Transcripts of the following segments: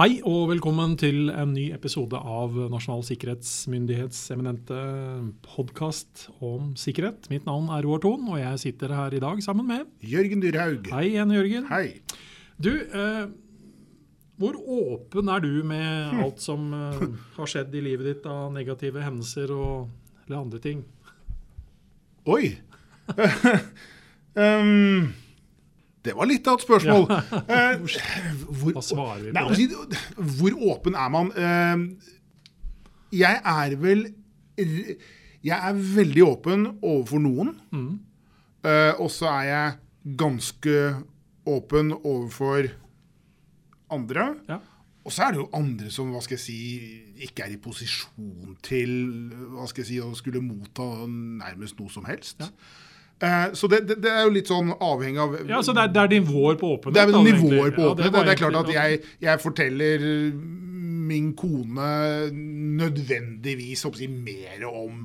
Hei og velkommen til en ny episode av Nasjonal sikkerhetsmyndighets eminente podkast om sikkerhet. Mitt navn er Roar Thon, og jeg sitter her i dag sammen med Jørgen Dyrhaug. Hei igjen, Jørgen. Hei. Du, eh, hvor åpen er du med alt som eh, har skjedd i livet ditt av negative hendelser og, eller andre ting? Oi. um, det var litt av et spørsmål. Eh, hvor, Hva svarer vi Nei, på det? altså, hvor åpen er man? Eh, jeg er vel Jeg er veldig åpen overfor noen. Mm. Eh, og så er jeg ganske åpen overfor andre. Ja. Og så er det jo andre som hva skal jeg si, ikke er i posisjon til hva skal jeg si, å skulle motta nærmest noe som helst. Ja. Eh, så det, det, det er jo litt sånn avhengig av Ja, så det er, det er nivåer på åpenhet? Det er nivåer på åpenhet. Ja, det, er klart at jeg, jeg forteller min kone nødvendigvis si, mer om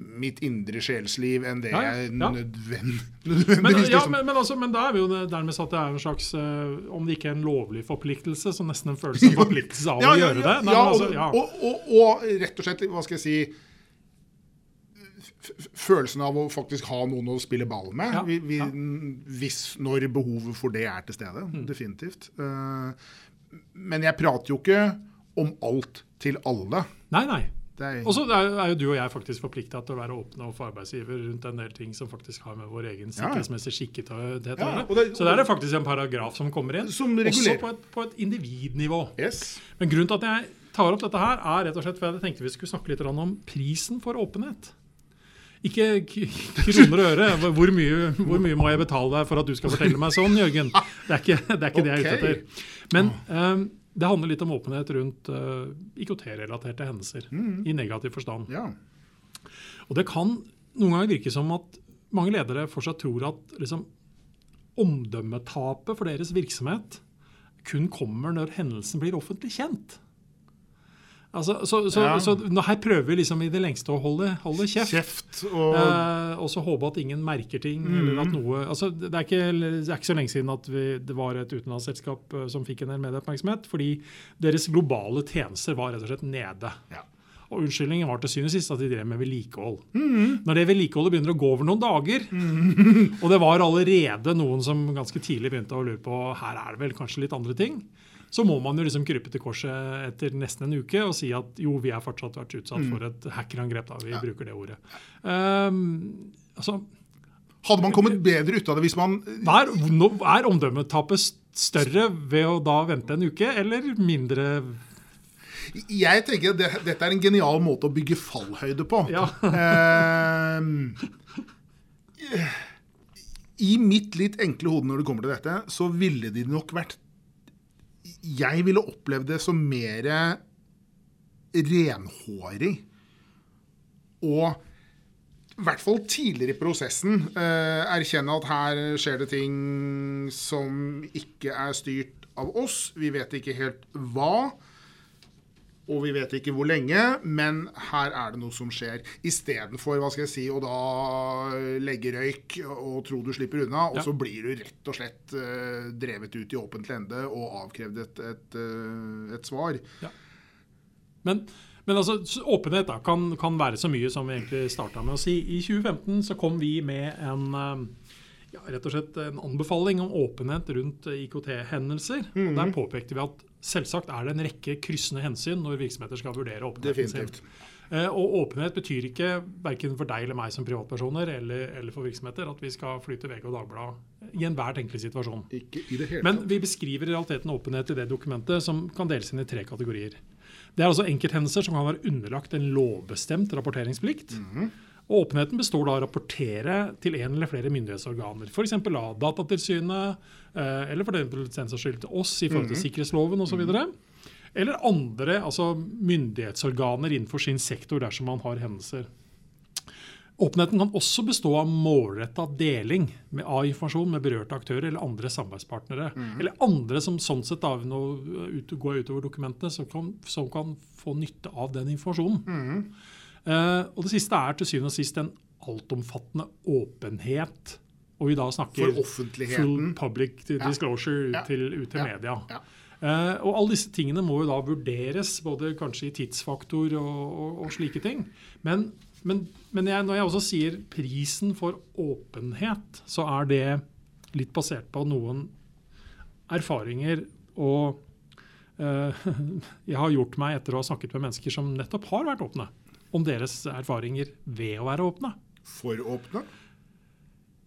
mitt indre sjelsliv enn det Ja, ja, jeg nødvend, nødvendigvis Men, ja, liksom. men, men, altså, men da er vi jo dermed at det er en slags eh, Om det ikke er en lovlig forpliktelse, så nesten en følelse av forpliktelse av å gjøre det. Nei, altså, og, ja. og, og, og rett og slett, hva skal jeg si Følelsen av å faktisk ha noen å spille ball med, Ja, vi, vi, ja. Mm. hvis når behovet for det er til stede. Definitivt. Eh, men jeg prater jo ikke om alt til alle. Nei, nei. Og så er, jo du og jeg faktisk forplikta til å være åpne overfor arbeidsgiver rundt en del ting som faktisk har med vår egen sikkerhetsmessige skikkethet å Ja, gjøre. Så der er det faktisk en paragraf som kommer inn. Som Også på et, på et individnivå. yes. Men grunnen til at jeg tar opp dette her, er rett og slett for jeg tenkte vi skulle snakke litt om prisen for åpenhet. Ikke kroner og øre. Hvor mye, hvor mye må jeg betale deg for at du skal fortelle meg sånn, Jørgen? Det er ikke det, er ikke det jeg er ute etter. Men eh, det handler litt om åpenhet rundt uh, IKT-relaterte hendelser. I negativ forstand. Ja. Og det kan noen ganger virke som at mange ledere fortsatt tror at liksom, omdømmetapet for deres virksomhet kun kommer når hendelsen blir offentlig kjent. Altså, så, så, Ja. så her prøver vi liksom i det lengste å holde, holde kjeft. Kjeft og Eh, så håpe at ingen merker ting. eller Mm. at noe, altså det, er ikke, det er ikke så lenge siden at vi, det var et utenlandsselskap eh, som fikk en del medieoppmerksomhet. Fordi deres globale tjenester var rett og slett nede. Ja. Og unnskyldningen var til syvende og sist at de drev med vedlikehold. Mm. Når det vedlikeholdet begynner å gå over noen dager, og det var allerede noen som ganske tidlig begynte å lure på her er det vel kanskje litt andre ting, så må man jo liksom krype til korset etter nesten en uke og si at jo, vi er fortsatt vært utsatt for et hackerangrep. da, Vi bruker det ordet. Um, altså, Hadde man kommet bedre ut av det hvis man er, er omdømmetapet større ved å da vente en uke, eller mindre Jeg tenker at det, dette er en genial måte å bygge fallhøyde på. Ja. Ehm, I mitt litt enkle hode når det kommer til dette, så ville de nok vært Jeg ville opplevd det som mer renhårig. Og i hvert fall tidligere i prosessen eh, erkjenne at her skjer det ting som ikke er styrt av oss. Vi vet ikke helt hva. Og vi vet ikke hvor lenge, men her er det noe som skjer. Istedenfor hva skal jeg si, å da legge røyk og tro du slipper unna, og Ja. så blir du rett og slett uh, drevet ut i åpent lende og avkrevd et, et, eh, et svar. Men, men altså, åpenhet da, kan, kan være så mye som vi egentlig starta med å si. I 2015 så kom vi med en, eh, ja, rett og slett en anbefaling om åpenhet rundt IKT-hendelser. Og Der påpekte vi at selvsagt er det en rekke kryssende hensyn når virksomheter skal vurdere åpenheten. Definitivt. sin. Og åpenhet betyr ikke verken for deg eller meg som privatpersoner eller, eller for virksomheter at vi skal flytte VG og Dagbladet i enhver tenkelig situasjon. Ikke i det hele Men vi beskriver i realiteten åpenhet i det dokumentet som kan deles inn i tre kategorier. Det er altså enkelthendelser som kan være underlagt en lovbestemt rapporteringsplikt. Og åpenheten består da av å rapportere til en eller flere myndighetsorganer. F.eks. av Datatilsynet, eh, eller for den skyld til oss i forhold til sikkerhetsloven osv. Eller andre altså myndighetsorganer innenfor sin sektor dersom man har hendelser. Åpenheten kan også bestå av målretta deling med, av informasjon med berørte aktører eller andre samarbeidspartnere. Eller andre som sånn sett da, nå går utover dokumentene, som kan, som kan få nytte av den informasjonen. Eh, og det siste er til syvende og sist en altomfattende åpenhet. Og vi da snakker full public disclosure Ja. til, ut til Ja. media. Eh, og alle disse tingene må jo da vurderes, både kanskje i tidsfaktor og, og, og slike ting. Men, men, men jeg, når jeg også sier prisen for åpenhet, så er det litt basert på noen erfaringer og uh, jeg har gjort meg etter å ha snakket med mennesker som nettopp har vært åpne, om deres erfaringer ved å være åpne. For åpne?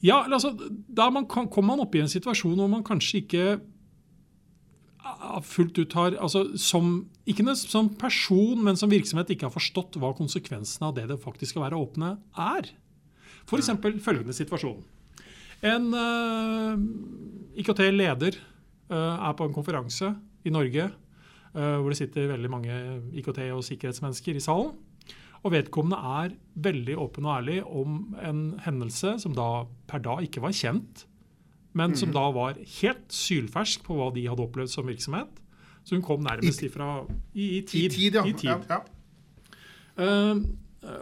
Ja, altså, Da man, kommer man opp i en situasjon hvor man kanskje ikke fullt ut har altså som, Ikke som person, men som virksomhet ikke har forstått hva konsekvensene av det det faktisk skal være åpne, er. F.eks. følgende situasjon. En uh, eh, IKT-leder uh, eh, er på en konferanse i Norge uh, hvor det sitter veldig mange IKT- og sikkerhetsmennesker i salen. Og vedkommende er veldig åpen og ærlig om en hendelse som da per da ikke var kjent men som mhm. da var helt sylfersk på hva de hadde opplevd som virksomhet. Så hun kom nærmest ifra i, i tid. I tid, ja. I tid. ja, ja. Uh,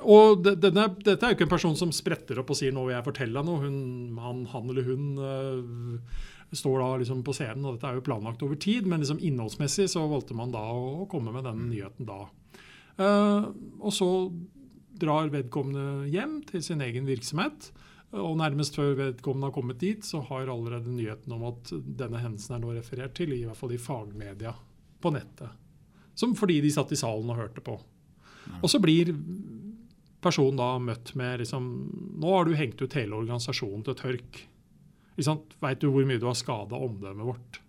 og denne, dette er jo ikke en person som spretter opp og sier 'nå vil jeg fortelle deg noe'. Hun, han, han, eller hun uh, står da liksom på scenen, og dette er jo planlagt over tid. Men liksom innholdsmessig så valgte man da å komme med denne nyheten da. Uh, og så drar vedkommende hjem til sin egen virksomhet. Og nærmest før vedkommende har kommet dit, så har allerede nyheten om at denne hendelsen er nå referert til, i hvert fall i fagmedia på nettet. Som fordi de satt i salen og hørte på. Og så blir personen da møtt med liksom Nå har du hengt ut hele organisasjonen til tørk. Veit du hvor mye du har skada omdømmet vårt?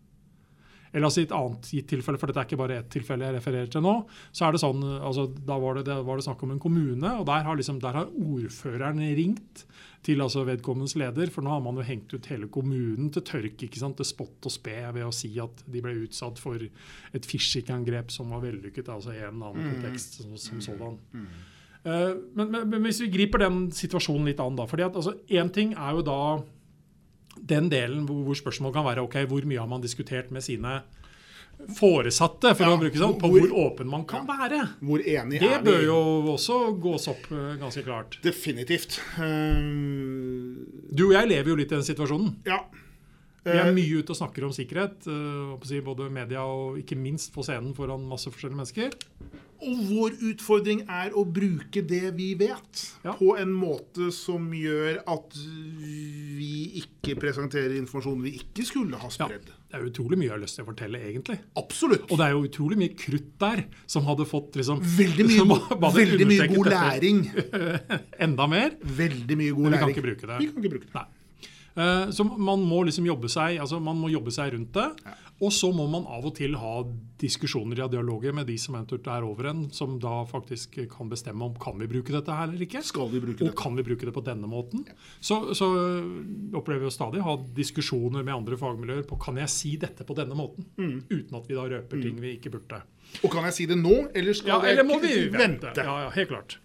Eller altså i et annet gitt tilfelle, for dette er ikke bare ett tilfelle jeg refererer til nå, så er det sånn, altså Da var det, det var det snakk om en kommune, og der har, liksom, der har ordføreren ringt til altså vedkommendes leder, for nå har man jo hengt ut hele kommunen til tørk, ikke sant, til spott og spe ved å si at de ble utsatt for et fishing-angrep som var vellykket, altså i en eller annen mm. kontekst som, som mm. sådan. Uh, men, men, men, hvis vi griper den situasjonen litt an, da fordi at altså, ting er jo da den delen hvor, spørsmålet kan være ok, hvor mye har man diskutert med sine foresatte, for ja, å bruke sånn, på hvor, hvor, åpen man kan ja, være. Hvor enig det er? Det bør jo også gås opp uh, ganske klart. Definitivt. Um, du og jeg lever jo litt i den situasjonen. Ja. Vi er eh, mye ute og snakker om sikkerhet, uh, både media og ikke minst på scenen foran masse forskjellige mennesker. Og vår utfordring er å bruke det vi vet, ja. på en måte som gjør at vi ikke presenterer informasjon vi ikke skulle ha spredd. Ja, det er utrolig mye jeg har lyst til å fortelle, egentlig. Absolutt. Og det er jo utrolig mye krutt der som hadde fått liksom, Veldig mye, veldig mye god læring. Enda mer. Veldig mye god læring. Men vi kan ikke bruke det. Vi kan ikke bruke det. Nei. Eh, så man må liksom jobbe seg, altså man må jobbe seg rundt det. Ja. Og så må man av og til ha diskusjoner og dialoger med de som eventuelt er over en, som da faktisk kan bestemme om kan vi bruke dette her eller ikke. Skal vi bruke det? Og kan vi bruke det på denne måten. Ja. Så, så, opplever vi å stadig ha diskusjoner med andre fagmiljøer på kan jeg si dette på denne måten. Mm. Uten at vi da røper mm. ting vi ikke burde. Og kan jeg si det nå, eller skal ja, eller må vi vente? Ja, ja, helt klart.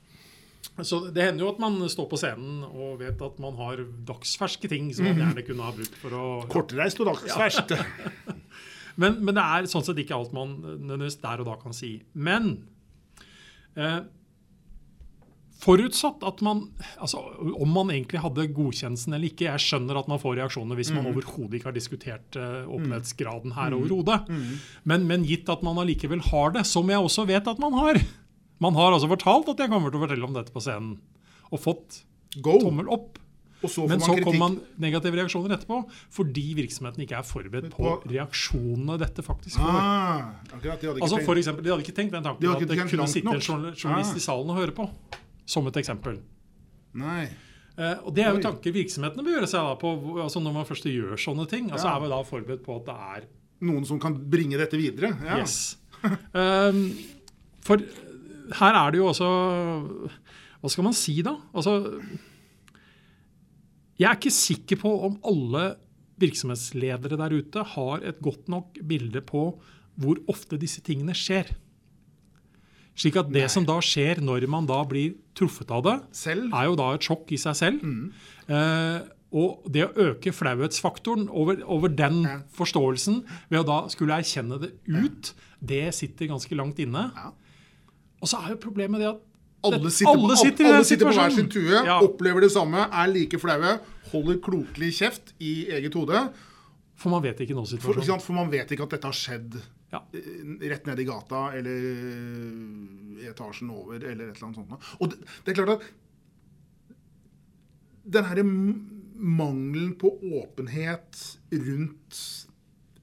Så Det hender jo at man står på scenen og vet at man har dagsferske ting som man mhm. gjerne kunne ha brukt for å Kortreist og dagsferskt. Ja. men, men, det er sånn sett ikke alt man nødvendigvis der og da kan si. Men eh, forutsatt at man altså Om man egentlig hadde godkjennelsen eller ikke Jeg skjønner at man får reaksjoner hvis man mm. overhodet ikke har diskutert eh, åpenhetsgraden her mm. overhodet. Mm. Men, men gitt at man allikevel har det, som jeg også vet at man har, man har altså fortalt at jeg kommer til å fortelle om dette på scenen, og fått Go. tommel opp. Så Men så kommer man negative reaksjoner etterpå fordi virksomheten ikke er forberedt på, på reaksjonene dette faktisk får. Ah, akkurat, de, hadde altså, for eksempel, de hadde ikke tenkt den tanken de at det kunne sitte en journalist ah. i salen og høre på. Som et eksempel. Nei. Eh, og Det er jo tanker virksomhetene bør gjøre seg da på altså når man først gjør sånne ting. altså ja. Er vi da forberedt på at det er Noen som kan bringe dette videre? Ja. Yes. um, for her er det jo også Hva skal man si, da? Altså Jeg er ikke sikker på om alle virksomhetsledere der ute har et godt nok bilde på hvor ofte disse tingene skjer. Slik at det Nei. som da skjer når man da blir truffet av det, selv? er jo da et sjokk i seg selv. Mm. Eh, og det å øke flauhetsfaktoren over, over den ja. forståelsen ved å da skulle erkjenne det ut, ja. det sitter ganske langt inne. Ja. Og så er jo problemet det at alle sitter, alle sitter, på, alle sitter på hver sin tue, ja. opplever det samme, er like flaue, holder klokelig kjeft i eget hode. For man vet ikke nå situasjonen. For, for, man vet ikke at dette har skjedd Ja. eh, rett ned i gata eller i etasjen over eller et eller annet sånt. Og det, det er klart at den herre mangelen på åpenhet rundt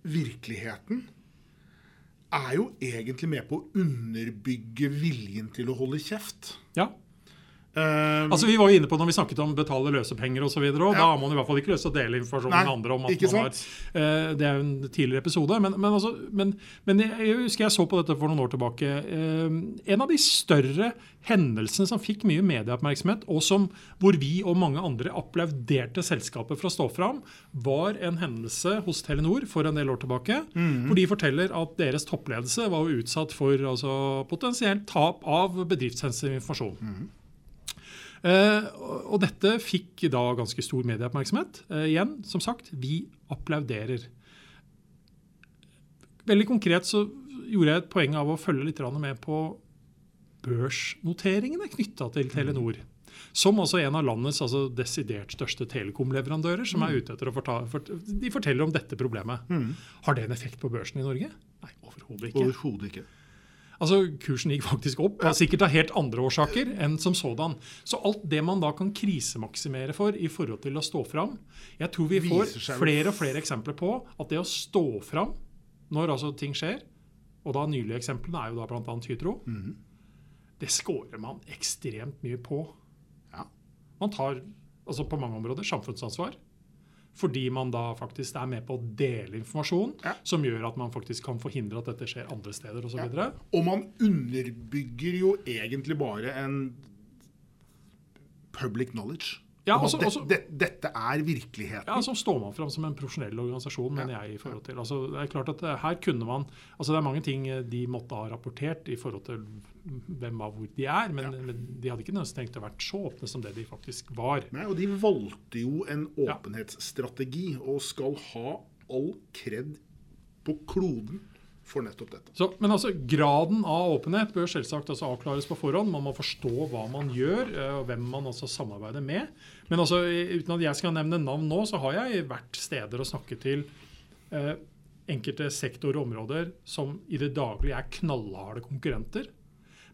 virkeligheten er jo egentlig med på å underbygge viljen til å holde kjeft. Ja. Eh, Altså, Vi var jo inne på når vi snakket om betale løsepenger osv. Da har man i hvert fall ikke lyst til å dele informasjon med andre om at man har eh, Det er jo en tidligere episode. Men, men, altså, men, men jeg, husker jeg så på dette for noen år tilbake. Uh, en av de større hendelsene som fikk mye medieoppmerksomhet, og som, hvor vi og mange andre applauderte selskapet for å stå fram, var en hendelse hos Telenor for en del år tilbake. Mhm. Hvor de forteller at deres toppledelse var utsatt for altså, potensielt tap av bedriftssensitiv informasjon. Mhm. Eh, og dette fikk da ganske stor medieoppmerksomhet. Eh, igjen, som sagt, vi applauderer. Veldig konkret så gjorde jeg et poeng av å følge litt med på børsnoteringene knytta til Telenor. Som også en av landets altså, desidert største telekomleverandører. som er ute etter å fortale, fort, De forteller om dette problemet. Har det en effekt på børsen i Norge? Nei, overhodet ikke. Overhodet ikke. Altså, Kursen gikk faktisk opp, sikkert av helt andre årsaker enn som sådan. Så alt det man da kan krisemaksimere for i forhold til å stå fram Jeg tror vi får flere og flere eksempler på at det å stå fram når altså ting skjer, og da nylige eksemplene er jo da bl.a. Hydro, Mhm. det scorer man ekstremt mye på. Ja. Man tar altså på mange områder samfunnsansvar. Fordi man da faktisk er med på å dele informasjon Ja. som gjør at man faktisk kan forhindre at dette skjer andre steder osv. Ja. Og man underbygger jo egentlig bare en public knowledge. Ja, også- det- også- det- dette er virkeligheten. Ja, så står man fram som en profesjonell organisasjon, mener jeg. i forhold til, altså det er klart at eh, her kunne man, altså Det er mange ting eh, de måtte ha rapportert i forhold til hvem av hvor de er, men, men de hadde ikke nødvendigvis tenkt å være så åpne som det de faktisk var. Nei, og de valgte jo en åpenhetsstrategi, og skal ha all kred på kloden for nettopp dette. Så, men altså, Graden av åpenhet bør selvsagt altså avklares på forhånd. Man må forstå hva man gjør, eh, og hvem man altså samarbeider med. Men altså, uten at jeg skal nevne navn nå, så har jeg vært steder og snakket til eh, enkelte sektorer og områder som i det daglige er knallharde konkurrenter.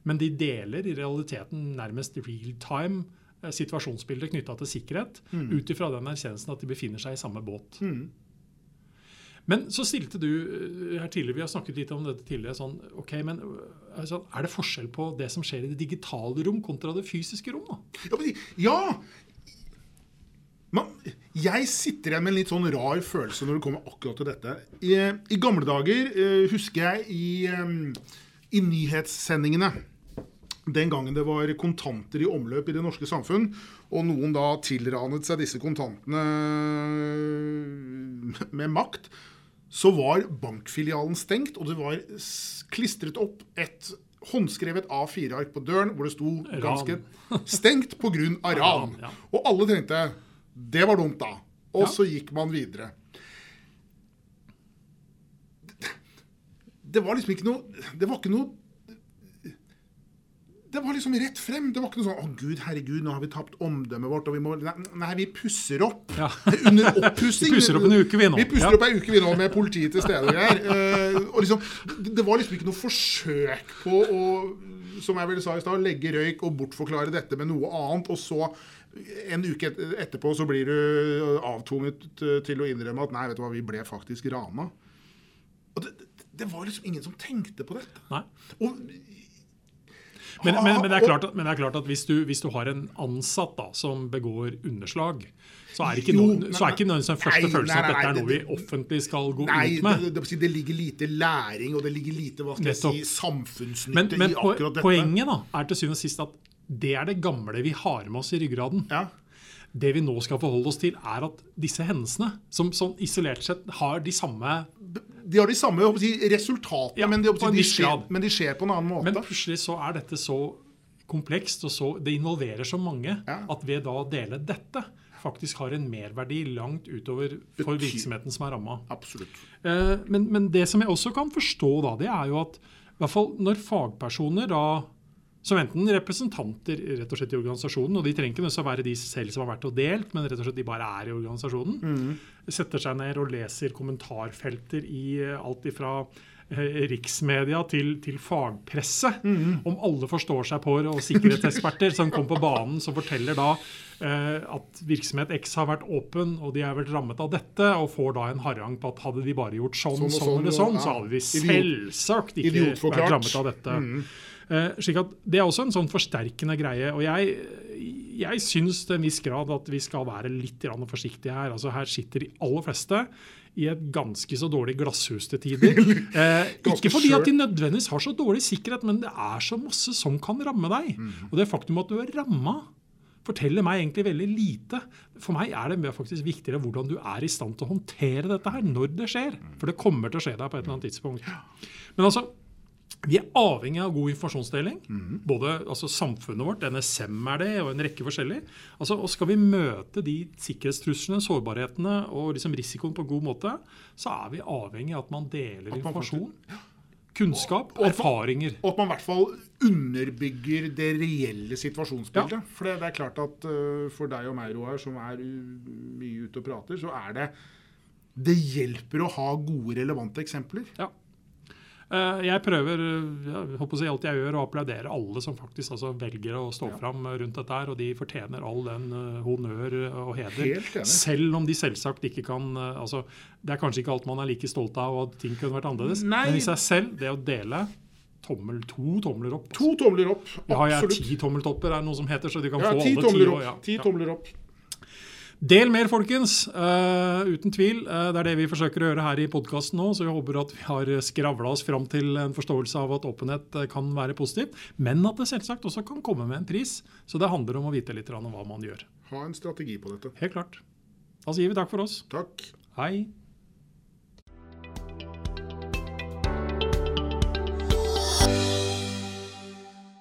Men de deler i realiteten nærmest real time eh, situasjonsbilder knytta til sikkerhet, ut ifra den erkjennelsen at de befinner seg i samme båt. Men så stilte du eh, her tidligere, vi har snakket litt om dette tidligere, sånn, ok, men altså, er det forskjell på det som skjer i det digitale rom kontra det fysiske rom? da? Ja! men- ja! Man, jeg sitter igjen med en litt sånn rar følelse når det kommer akkurat til dette. I, i gamle dager eh, husker jeg i, i nyhetssendingene den gangen det var kontanter i omløp i det norske samfunn, og noen da tilranet seg disse kontantene med makt, så var bankfilialen stengt, og det var klistret opp et håndskrevet A4-ark på døren hvor det sto ganske stengt pga. ran. Ran. Og alle tenkte det var dumt, da. Og så gikk man videre. Det var liksom ikke noe Det var ikke noe det var liksom rett frem. Det var ikke noe sånn 'Å, gud, herregud, nå har vi tapt omdømmet vårt', og vi må Nei, nei vi pusser opp. Ja. Under oppussing. Vi pusser opp en uke, vi nå. Vi pusser Ja. opp ei uke, vi nå, med politiet til stede greier. Eh, og liksom, det, var liksom ikke noe forsøk på å, som jeg vel sa i stad, legge røyk og bortforklare dette med noe annet, og så en uke et, etterpå så blir du avtvunget til å innrømme at nei, vet du hva, vi ble faktisk rana. Og det, det, det var liksom ingen som tenkte på dette. Nei. Og Men, men, men, det er klart at, men det er klart at hvis, du, hvis du har en ansatt da, som begår underslag, så er ikke, Jo, men, så er ikke nødvendigvis den første nei, følelsen nei, at dette er noe vi offentlig skal gå ut med. det, det, det ligger lite læring, og det ligger lite hva skal jeg si, samfunnsnytte i akkurat dette. Men poenget da, er til syvende og sist at det er det gamle vi har med oss i ryggraden. Ja. Det vi nå skal forholde oss til, er at disse hendelsene, som, som isolert sett har de samme De har de samme si, resultatene, Ja, men, de, si, de skjer, men de skjer på en annen måte. Men plutselig så er dette så komplekst, og så, det involverer så mange, Ja. at ved da å dele dette faktisk har en merverdi langt utover for virksomheten som er ramma. Absolutt. Eh, men, men det som jeg også kan forstå, da, det er jo at i hvert fall når fagpersoner da som enten representanter rett og slett i organisasjonen, og de trenger ikke nødvendigvis å være de selv som har vært og delt, men rett og slett de bare er i organisasjonen, setter seg ned og leser kommentarfelter i eh, alt ifra eh, riksmedia til, til fagpresse. Mhm. Om alle forstår seg på og sikkerhetseksperter som kom på banen, som forteller da eh, at virksomhet X har vært åpen, og de er vært rammet av dette, og får da en harang på at hadde de bare gjort sånn, Sånn sånn, sånn, eller sånn, ja. så hadde de selvsagt ikke vært rammet av dette. Eh, slik at Det er også en sånn forsterkende greie. og jeg jeg syns til en viss grad at vi skal være litt forsiktige her. Altså Her sitter de aller fleste i et ganske så dårlig glasshus til tider. Eh, ikke fordi at de nødvendigvis har så dårlig sikkerhet, men det er så masse som kan ramme deg. Mhm. Og det faktum at du er ramma, forteller meg egentlig veldig lite. For meg er det faktisk viktigere hvordan du er i stand til å håndtere dette her når det skjer. For det kommer til å skje deg på et eller annet tidspunkt. Men altså, vi er avhengig av god informasjonsdeling. Både altså, samfunnet vårt, NSM er det, og en rekke forskjellige. Altså, og Skal vi møte de sikkerhetstruslene, sårbarhetene og liksom risikoen på en god måte, så er vi avhengig av at man deler At man informasjon, kunnskap, Og- og erfaringer. Og at man i hvert fall underbygger det reelle situasjonsbildet. For det, det er klart at uh, for deg og meg, Roar, som er mye ute og prater, så er det Det hjelper å ha gode, relevante eksempler. Ja. Eh, Jeg prøver jeg håper å si alt jeg gjør, å applaudere alle som faktisk altså, velger å stå Ja. fram rundt dette. her, Og de fortjener all den eh, honnør og heder. Selv om de selvsagt ikke kan eh, altså, Det er kanskje ikke alt man er like stolt av, og at ting kunne vært annerledes. Nei. Men i seg selv, det å dele tommel, to tomler opp To tomler opp. absolutt. Ja, jeg har ti tommeltopper, er det noe som heter, så de kan Ja, få ti alle ti. og- ja. Ti tommler tomler opp. Del mer, folkens. Uh, uten tvil. Uh, det er det vi forsøker å gjøre her i podkasten nå. Så vi håper at vi har skravla oss fram til en forståelse av at åpenhet eh, kan være positivt. Men at det selvsagt også kan komme med en pris. Så det handler om å vite litt om hva man gjør. Ha en strategi på dette. Helt klart. Da sier vi takk for oss. Takk. Hei.